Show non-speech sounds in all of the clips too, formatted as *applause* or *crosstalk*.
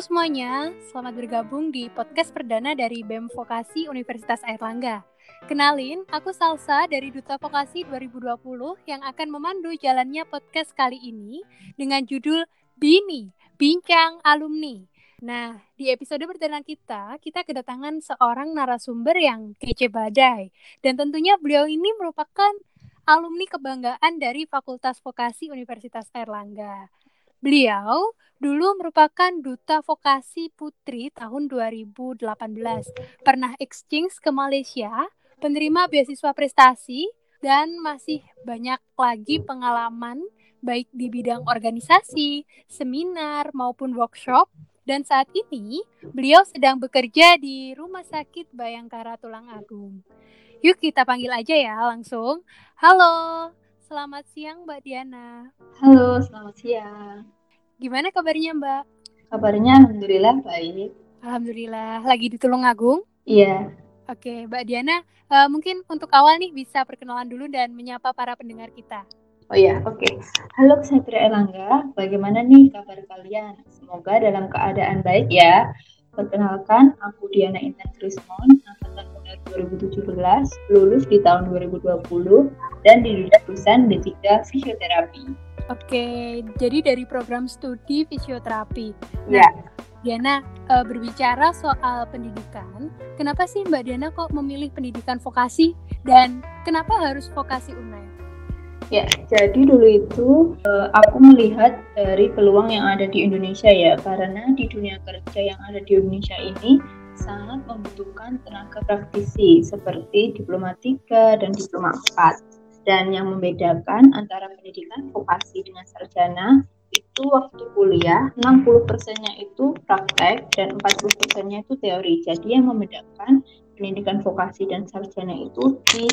Semuanya, selamat bergabung di podcast perdana dari BEM Vokasi Universitas Airlangga. Kenalin, aku Salsa dari Duta Vokasi 2020 yang akan memandu jalannya podcast kali ini dengan judul Bini, Bincang Alumni. Nah, di episode perdana kita, kita kedatangan seorang narasumber yang kece badai. Dan tentunya beliau ini merupakan alumni kebanggaan dari Fakultas Vokasi Universitas Airlangga. Beliau dulu merupakan duta vokasi putri tahun 2018. Pernah exchange ke Malaysia, penerima beasiswa prestasi, dan masih banyak lagi pengalaman baik di bidang organisasi, seminar, maupun workshop. Dan saat ini, beliau sedang bekerja di Rumah Sakit Bayangkara Tulang Agung. Yuk kita panggil aja ya langsung. Halo, Selamat siang Mbak Diana. Halo, selamat siang. Gimana kabarnya Mbak? Kabarnya alhamdulillah baik. Alhamdulillah. Lagi di Tulungagung? Iya. Oke, Mbak Diana, uh, mungkin untuk awal nih bisa perkenalan dulu dan menyapa para pendengar kita. Oh iya, oke. Okay. Halo Ksatria Elangga, bagaimana nih kabar kalian? Semoga dalam keadaan baik ya. Perkenalkan, aku Diana Intan Krismon, angkatan 2017, lulus di tahun 2020, dan di jurusan D3 Fisioterapi. Oke, jadi dari program studi fisioterapi. Nah, ya. Diana, uh, berbicara soal pendidikan, kenapa sih Mbak Diana kok memilih pendidikan vokasi dan kenapa harus vokasi UNER? Ya, jadi dulu itu uh, aku melihat dari peluang yang ada di Indonesia ya, karena di dunia kerja yang ada di Indonesia ini sangat membutuhkan tenaga praktisi seperti diploma 3 dan diploma 4. Dan yang membedakan antara pendidikan vokasi dengan sarjana itu waktu kuliah 60 persennya itu praktek dan 40 persennya itu teori. Jadi yang membedakan pendidikan vokasi dan sarjana itu di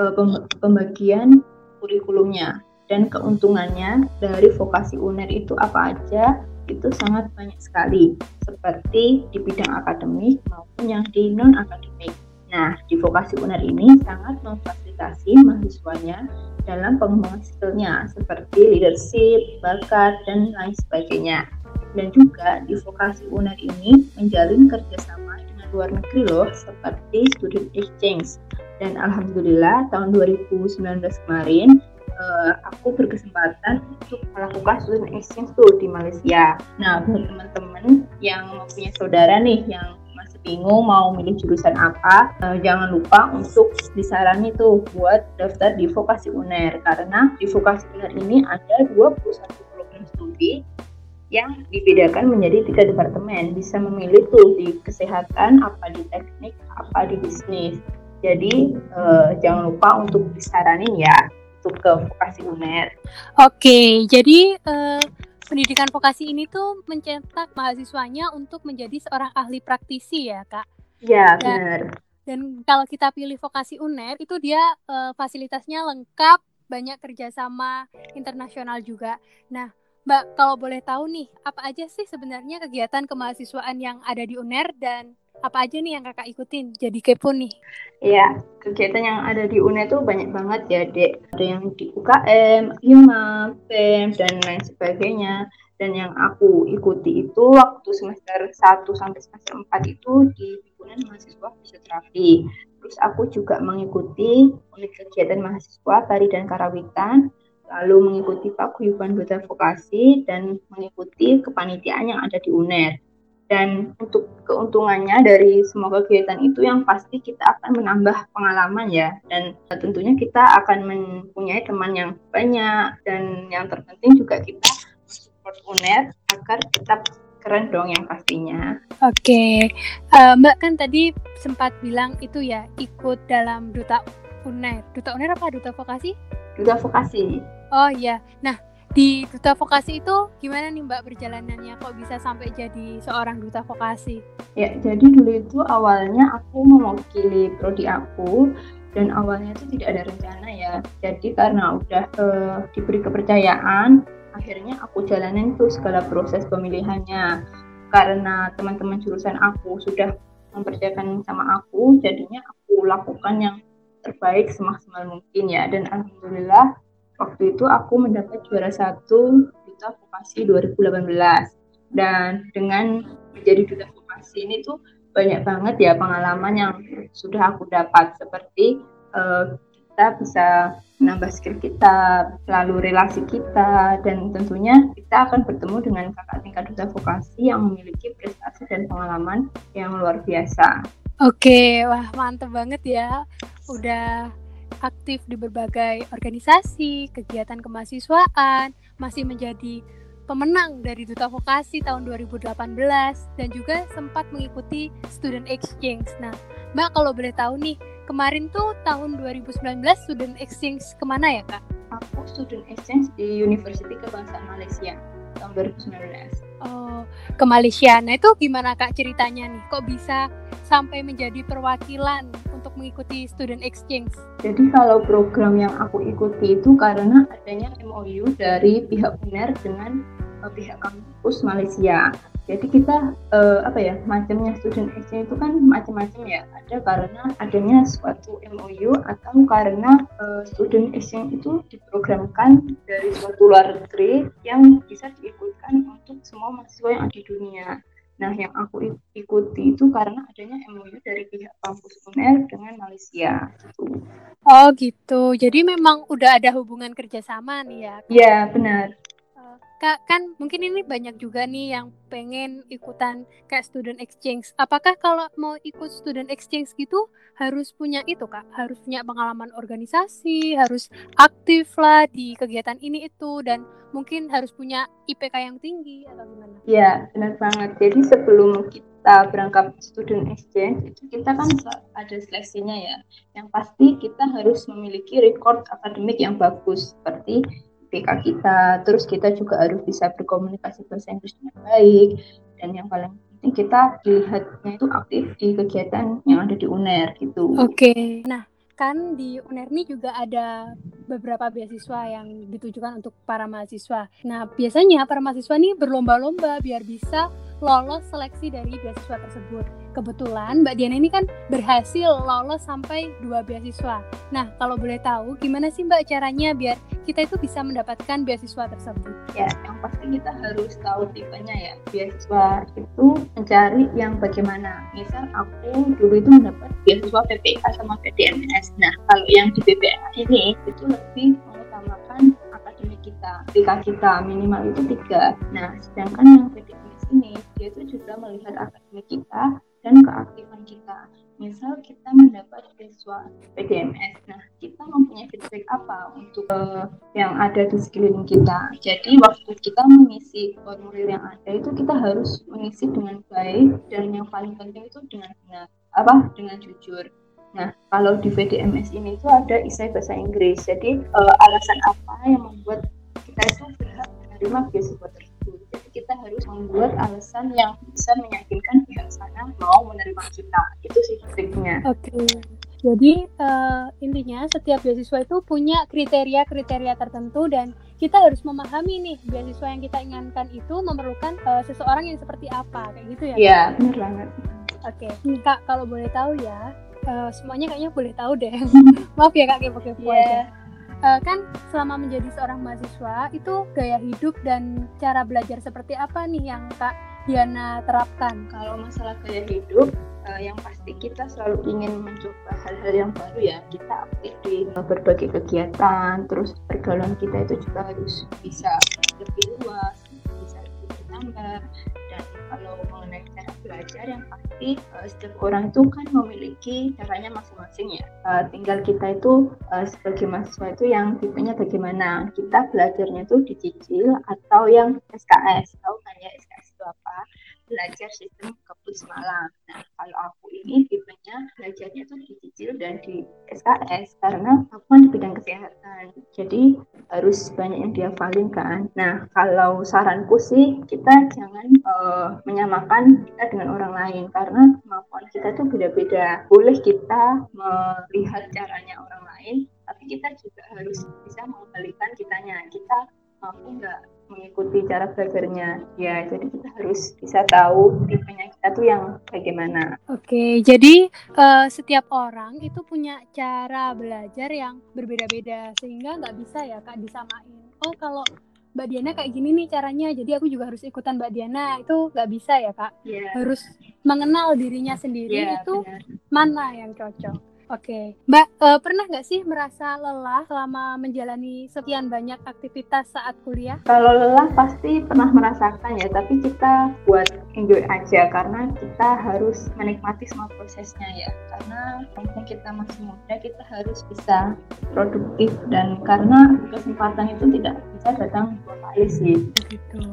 uh, pembagian kurikulumnya dan keuntungannya dari vokasi UNER itu apa aja itu sangat banyak sekali seperti di bidang akademik maupun yang di non akademik. Nah, di vokasi UNER ini sangat memfasilitasi mahasiswanya dalam pengembangan skillnya seperti leadership, bakat, dan lain sebagainya. Dan juga di vokasi UNER ini menjalin kerjasama luar negeri loh seperti student exchange. Dan Alhamdulillah tahun 2019 kemarin uh, aku berkesempatan untuk melakukan student exchange tuh di Malaysia. Nah, buat teman-teman yang punya saudara nih yang masih bingung mau milih jurusan apa, uh, jangan lupa untuk disarani tuh buat daftar di vokasi UNER karena di vokasi UNER ini ada 21 program studi yang dibedakan menjadi tiga departemen. Bisa memilih tuh di kesehatan, apa di teknik, apa di bisnis. Jadi uh, jangan lupa untuk disaranin ya masuk ke vokasi UNER. Oke, jadi uh, pendidikan vokasi ini tuh mencetak mahasiswanya untuk menjadi seorang ahli praktisi ya, Kak? Iya, benar. Dan kalau kita pilih vokasi UNER itu dia uh, fasilitasnya lengkap, banyak kerjasama internasional juga. Nah, Mbak, kalau boleh tahu nih, apa aja sih sebenarnya kegiatan kemahasiswaan yang ada di UNER dan apa aja nih yang kakak ikutin? Jadi kepo nih. Iya, kegiatan yang ada di UNE tuh banyak banget ya, Dek. Ada yang di UKM, HIMA, PEM, dan lain sebagainya. Dan yang aku ikuti itu waktu semester 1 sampai semester 4 itu di himpunan mahasiswa fisioterapi. Terus aku juga mengikuti unit kegiatan mahasiswa tari dan karawitan, lalu mengikuti paguyuban duta vokasi dan mengikuti kepanitiaan yang ada di UNER dan untuk keuntungannya dari semua kegiatan itu yang pasti kita akan menambah pengalaman ya dan tentunya kita akan mempunyai teman yang banyak dan yang terpenting juga kita support UNER agar tetap keren dong yang pastinya. Oke, okay. uh, eh, Mbak kan tadi sempat bilang itu ya ikut dalam duta UNER. Duta UNER apa duta vokasi? Duta vokasi. Oh iya. Nah, di duta vokasi itu gimana nih Mbak perjalanannya kok bisa sampai jadi seorang duta vokasi? Ya, jadi dulu itu awalnya aku mewakili prodi aku dan awalnya itu tidak ada rencana ya. Jadi karena udah uh, diberi kepercayaan, akhirnya aku jalanin tuh segala proses pemilihannya. Karena teman-teman jurusan aku sudah mempercayakan sama aku, jadinya aku lakukan yang terbaik semaksimal mungkin ya. Dan alhamdulillah waktu itu aku mendapat juara satu duta vokasi 2018 Dan dengan menjadi duta vokasi ini tuh banyak banget ya pengalaman yang sudah aku dapat seperti uh, kita bisa menambah skill kita, lalu relasi kita, dan tentunya kita akan bertemu dengan kakak tingkat duta vokasi yang memiliki prestasi dan pengalaman yang luar biasa. Oke, wah mantep banget ya. Udah aktif di berbagai organisasi, kegiatan kemahasiswaan, masih menjadi pemenang dari Duta Vokasi tahun 2018 dan juga sempat mengikuti student exchange. Nah, Mbak kalau boleh tahu nih, kemarin tuh tahun 2019 student exchange ke mana ya Kak? Aku student exchange di University Kebangsaan Malaysia tahun 2019. Oh, ke Malaysia. Nah itu gimana Kak ceritanya nih? Kok bisa sampai menjadi perwakilan untuk mengikuti student exchange? Jadi kalau program yang aku ikuti itu karena adanya MOU dari pihak UNER dengan uh, pihak kampus Malaysia. Jadi kita uh, apa ya macamnya student exchange itu kan macam-macam ya. Ada karena adanya suatu MOU atau karena uh, student exchange itu diprogramkan dari suatu luar negeri yang bisa diikutkan untuk semua mahasiswa yang ada di dunia. Nah, yang aku ikuti itu karena adanya MOU dari pihak kampus UNER dengan Malaysia. Gitu. Oh gitu. Jadi memang udah ada hubungan kerjasama nih ya? Iya benar. Kak, kan mungkin ini banyak juga nih yang pengen ikutan kayak student exchange. Apakah kalau mau ikut student exchange gitu harus punya itu kak? Harus punya pengalaman organisasi, harus aktif lah di kegiatan ini itu dan mungkin harus punya IPK yang tinggi atau gimana? Iya, benar banget. Jadi sebelum kita berangkat student exchange itu kita kan ada seleksinya ya. Yang pasti kita harus memiliki record akademik yang bagus seperti PK kita terus kita juga harus bisa berkomunikasi bahasa Inggris dengan baik dan yang paling penting kita dilihatnya itu aktif di kegiatan yang ada di UNER gitu. Oke. Okay. Nah, kan di UNER ini juga ada beberapa beasiswa yang ditujukan untuk para mahasiswa. Nah, biasanya para mahasiswa ini berlomba-lomba biar bisa lolos seleksi dari beasiswa tersebut. Kebetulan Mbak Diana ini kan berhasil lolos sampai dua beasiswa. Nah, kalau boleh tahu gimana sih Mbak caranya biar kita itu bisa mendapatkan beasiswa tersebut? Ya, yang pasti kita harus tahu tipenya ya. Beasiswa itu mencari yang bagaimana. Misal aku dulu itu mendapat beasiswa PPK sama PDMS. Nah, kalau yang di PPK ini itu lebih mengutamakan akademik kita, PK kita minimal itu tiga. Nah, sedangkan yang PDMS ini dia itu juga melihat akademik kita dan keaktifan kita. Misal kita mendapat beasiswa PDMS, nah kita feedback apa untuk uh, yang ada di sekeliling kita. Jadi waktu kita mengisi formulir yang ada itu kita harus mengisi dengan baik dan yang paling penting itu dengan benar, apa dengan jujur. Nah, kalau di VDMS ini itu ada isai bahasa Inggris. Jadi uh, alasan apa yang membuat kita itu berhak menerima beasiswa tersebut? kita harus membuat alasan yang bisa meyakinkan pihak sana mau menerima kita. Itu sih triknya. Oke. Okay. Jadi uh, intinya setiap beasiswa itu punya kriteria-kriteria tertentu dan kita harus memahami nih beasiswa yang kita inginkan itu memerlukan uh, seseorang yang seperti apa kayak gitu ya? Iya benar banget. Oke, okay. kak kalau boleh tahu ya, uh, semuanya kayaknya boleh tahu deh. *laughs* Maaf ya kak kepo-kepo yeah. aja uh, kan selama menjadi seorang mahasiswa itu gaya hidup dan cara belajar seperti apa nih yang Kak Diana terapkan? Kalau masalah gaya hidup, uh, yang pasti kita selalu ingin mencoba hal-hal yang baru ya. Kita aktif di berbagai kegiatan, terus pergaulan kita itu juga harus bisa lebih luas, bisa lebih bertambah. Dan kalau mengenai cara belajar yang pasti uh, setiap orang itu kan memiliki caranya masing-masing ya. Uh, tinggal kita itu uh, sebagai mahasiswa itu yang tipenya bagaimana. Kita belajarnya itu dicicil atau yang SKS. Tahu kan ya SKS apa? Belajar sistem kepus malam. Nah, kalau aku ini tipenya belajarnya tuh dicicil dan di SKS karena aku kan di bidang kesehatan. Jadi harus banyak yang dihafalin kan. Nah, kalau saranku sih kita jangan uh, menyamakan kita dengan orang lain karena kemampuan kita tuh beda-beda. Boleh kita melihat caranya orang lain, tapi kita juga harus bisa mengembalikan kitanya. Kita mampu nggak mengikuti cara belajarnya ya jadi kita harus bisa tahu tipenya kita tuh yang bagaimana oke jadi uh, setiap orang itu punya cara belajar yang berbeda-beda sehingga nggak bisa ya kak disamain oh kalau Mbak Diana kayak gini nih caranya, jadi aku juga harus ikutan Mbak Diana. Itu nggak bisa ya kak? Yeah. Harus mengenal dirinya sendiri Yeah, itu benar. mana yang cocok. Oke, Mbak eh, pernah nggak sih merasa lelah selama menjalani sekian banyak aktivitas saat kuliah? Kalau lelah pasti pernah merasakan ya, tapi kita buat enjoy aja karena kita harus menikmati semua prosesnya ya. Karena mumpung kita masih muda, kita harus bisa produktif dan karena kesempatan itu tidak bisa datang dua kali sih. Gitu.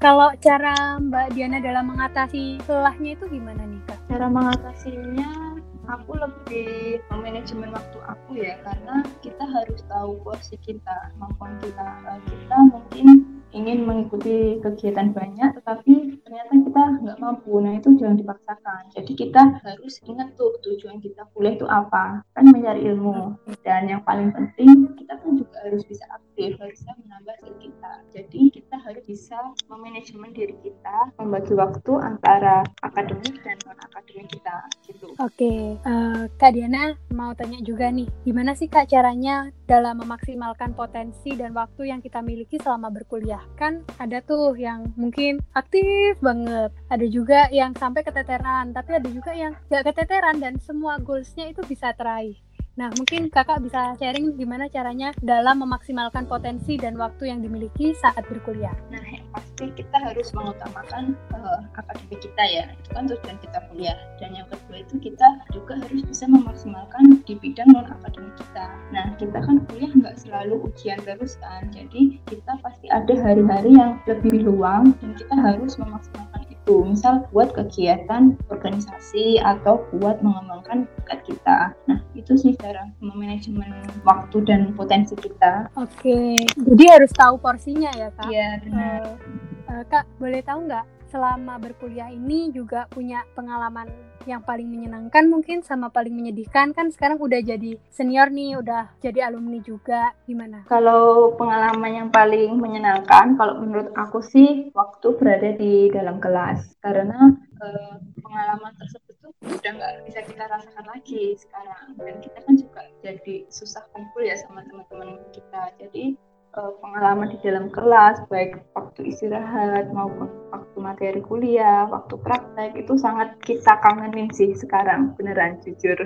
Kalau cara Mbak Diana dalam mengatasi lelahnya itu gimana nih kak? Cara mengatasinya aku lebih memanajemen waktu aku ya karena kita harus tahu porsi kita kemampuan kita Eh, kita mungkin ingin mengikuti kegiatan banyak tetapi ternyata kita nggak mampu. Nah itu jangan dipaksakan. Jadi kita harus ingat tuh tujuan kita kuliah itu apa. Kan mencari ilmu. Dan yang paling penting kita kan juga harus bisa aktif harus bisa menambah skill kita. Jadi kita harus bisa memanajemen diri kita membagi waktu antara akademik dan non akademik kita gitu. Oke, eh, Kak Diana mau tanya juga nih, gimana sih Kak caranya dalam memaksimalkan potensi dan waktu yang kita miliki selama berkuliah? Kan ada tuh yang mungkin aktif banget, ada juga yang sampai keteteran, tapi ada juga yang gak keteteran dan semua goalsnya itu bisa teraih. Nah, mungkin kakak bisa sharing gimana caranya dalam memaksimalkan potensi dan waktu yang dimiliki saat berkuliah. Nah, yang pasti kita harus mengutamakan eh, akademik kita ya. Itu kan tujuan kita kuliah. Dan yang kedua itu kita juga harus bisa memaksimalkan di bidang non akademik kita. Nah, kita kan kuliah nggak selalu ujian terus kan. Jadi kita pasti ada hari-hari yang lebih luang dan kita harus memaksimalkan itu. Misal buat kegiatan organisasi atau buat mengembangkan bakat kita. Nah, itu sih cara memanajemen waktu dan potensi kita. Oke, jadi harus tahu porsinya ya kak. Iya, benar. Eh, eh, Kak, boleh tahu nggak selama berkuliah ini juga punya pengalaman yang paling menyenangkan mungkin sama paling menyedihkan kan sekarang udah jadi senior nih, udah jadi alumni juga, gimana? Kalau pengalaman yang paling menyenangkan, kalau menurut aku sih waktu berada di dalam kelas, karena eh, pengalaman tersebut tuh udah nggak bisa kita rasakan lagi sekarang, dan kita kan juga jadi susah kumpul ya sama teman-teman kita. Jadi eh, pengalaman di dalam kelas, baik waktu istirahat maupun waktu materi kuliah, waktu praktek itu sangat kita kangenin sih sekarang, beneran jujur.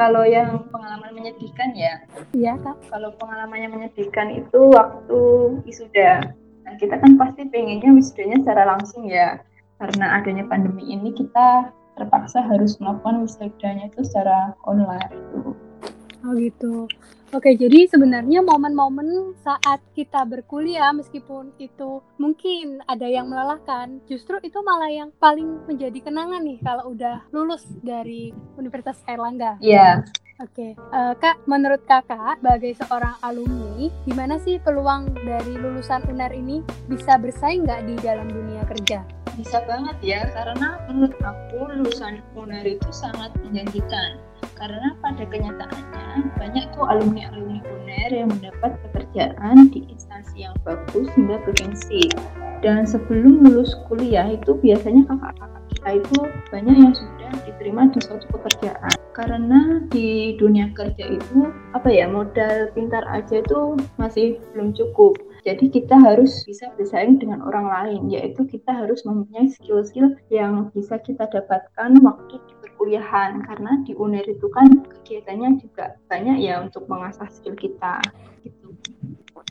Kalau yang pengalaman menyedihkan ya, Iya kak. kalau pengalaman yang menyedihkan itu waktu wisuda. Nah, kita kan pasti pengennya wisudanya secara langsung ya. Karena adanya pandemi ini kita terpaksa harus melakukan wisudanya itu secara online. Oh gitu. Oke, jadi sebenarnya momen-momen saat kita berkuliah meskipun itu mungkin ada yang melelahkan, justru itu malah yang paling menjadi kenangan nih kalau udah lulus dari Universitas Airlangga. Iya, Oke, eh, Kak, menurut Kakak sebagai seorang alumni, gimana sih peluang dari lulusan UNER ini bisa bersaing nggak di dalam dunia kerja? bisa banget ya. Karena menurut aku lulusan UNER itu sangat menjanjikan. Karena pada kenyataannya banyak tuh alumni-alumni UNER yang mendapat pekerjaan di instansi yang bagus hingga provinsi. Dan sebelum lulus kuliah itu biasanya kakak-kakak kita itu banyak yang sudah diterima di suatu pekerjaan. Karena di dunia kerja itu apa ya modal pintar aja itu masih belum cukup. Jadi kita harus bisa bersaing dengan orang lain, yaitu kita harus mempunyai skill-skill yang bisa kita dapatkan waktu di perkuliahan. Karena di UNER itu kan kegiatannya juga banyak ya untuk mengasah skill kita. Gitu.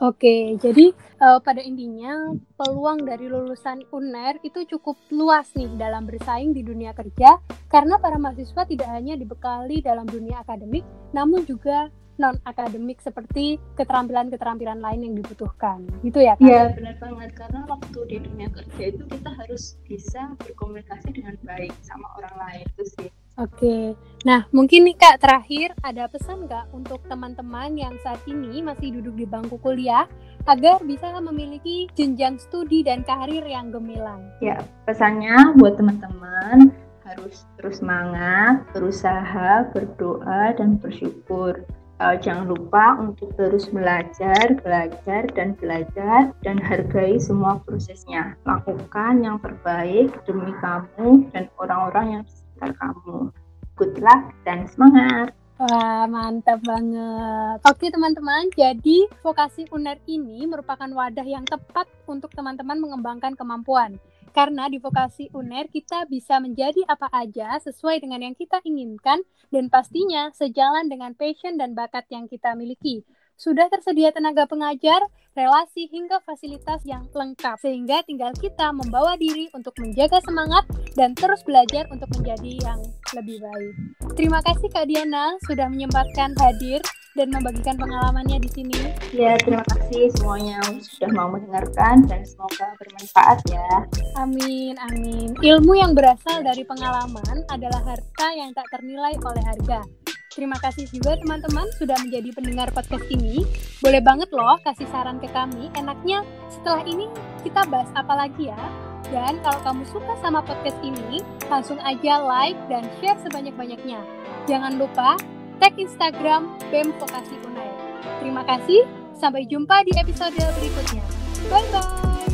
Oke, jadi eh, pada intinya peluang dari lulusan UNER itu cukup luas nih dalam bersaing di dunia kerja karena para mahasiswa tidak hanya dibekali dalam dunia akademik, namun juga non akademik seperti keterampilan-keterampilan lain yang dibutuhkan. Gitu ya, Kak? Iya benar banget karena waktu di dunia kerja itu kita harus bisa berkomunikasi dengan baik sama orang lain itu sih. Oke, nah mungkin nih Kak terakhir ada pesan nggak untuk teman-teman yang saat ini masih duduk di bangku kuliah agar bisa memiliki jenjang studi dan karir yang gemilang? Ya pesannya buat teman-teman harus terus semangat, berusaha, berdoa dan bersyukur. Uh, jangan lupa untuk terus belajar, belajar, dan belajar, dan hargai semua prosesnya. Lakukan yang terbaik demi kamu dan orang-orang yang sekitar kamu. Good luck dan semangat! Wah, mantap banget. Oke, teman-teman. Jadi, vokasi UNER ini merupakan wadah yang tepat untuk teman-teman mengembangkan kemampuan. Karena di vokasi UNER kita bisa menjadi apa aja sesuai dengan yang kita inginkan dan pastinya sejalan dengan passion dan bakat yang kita miliki. Sudah tersedia tenaga pengajar, relasi hingga fasilitas yang lengkap sehingga tinggal kita membawa diri untuk menjaga semangat dan terus belajar untuk menjadi yang lebih baik. Terima kasih Kak Diana sudah menyempatkan hadir dan membagikan pengalamannya di sini. Ya, terima kasih semuanya sudah mau mendengarkan dan semoga bermanfaat ya. Amin, amin. Ilmu yang berasal dari pengalaman adalah harta yang tak ternilai oleh harga. Terima kasih juga teman-teman sudah menjadi pendengar podcast ini. Boleh banget loh kasih saran ke kami. Enaknya setelah ini kita bahas apa lagi ya. Dan kalau kamu suka sama podcast ini, langsung aja like dan share sebanyak-banyaknya. Jangan lupa tag Instagram BEM Vokasi Unai. Terima kasih, sampai jumpa di episode berikutnya. Bye-bye!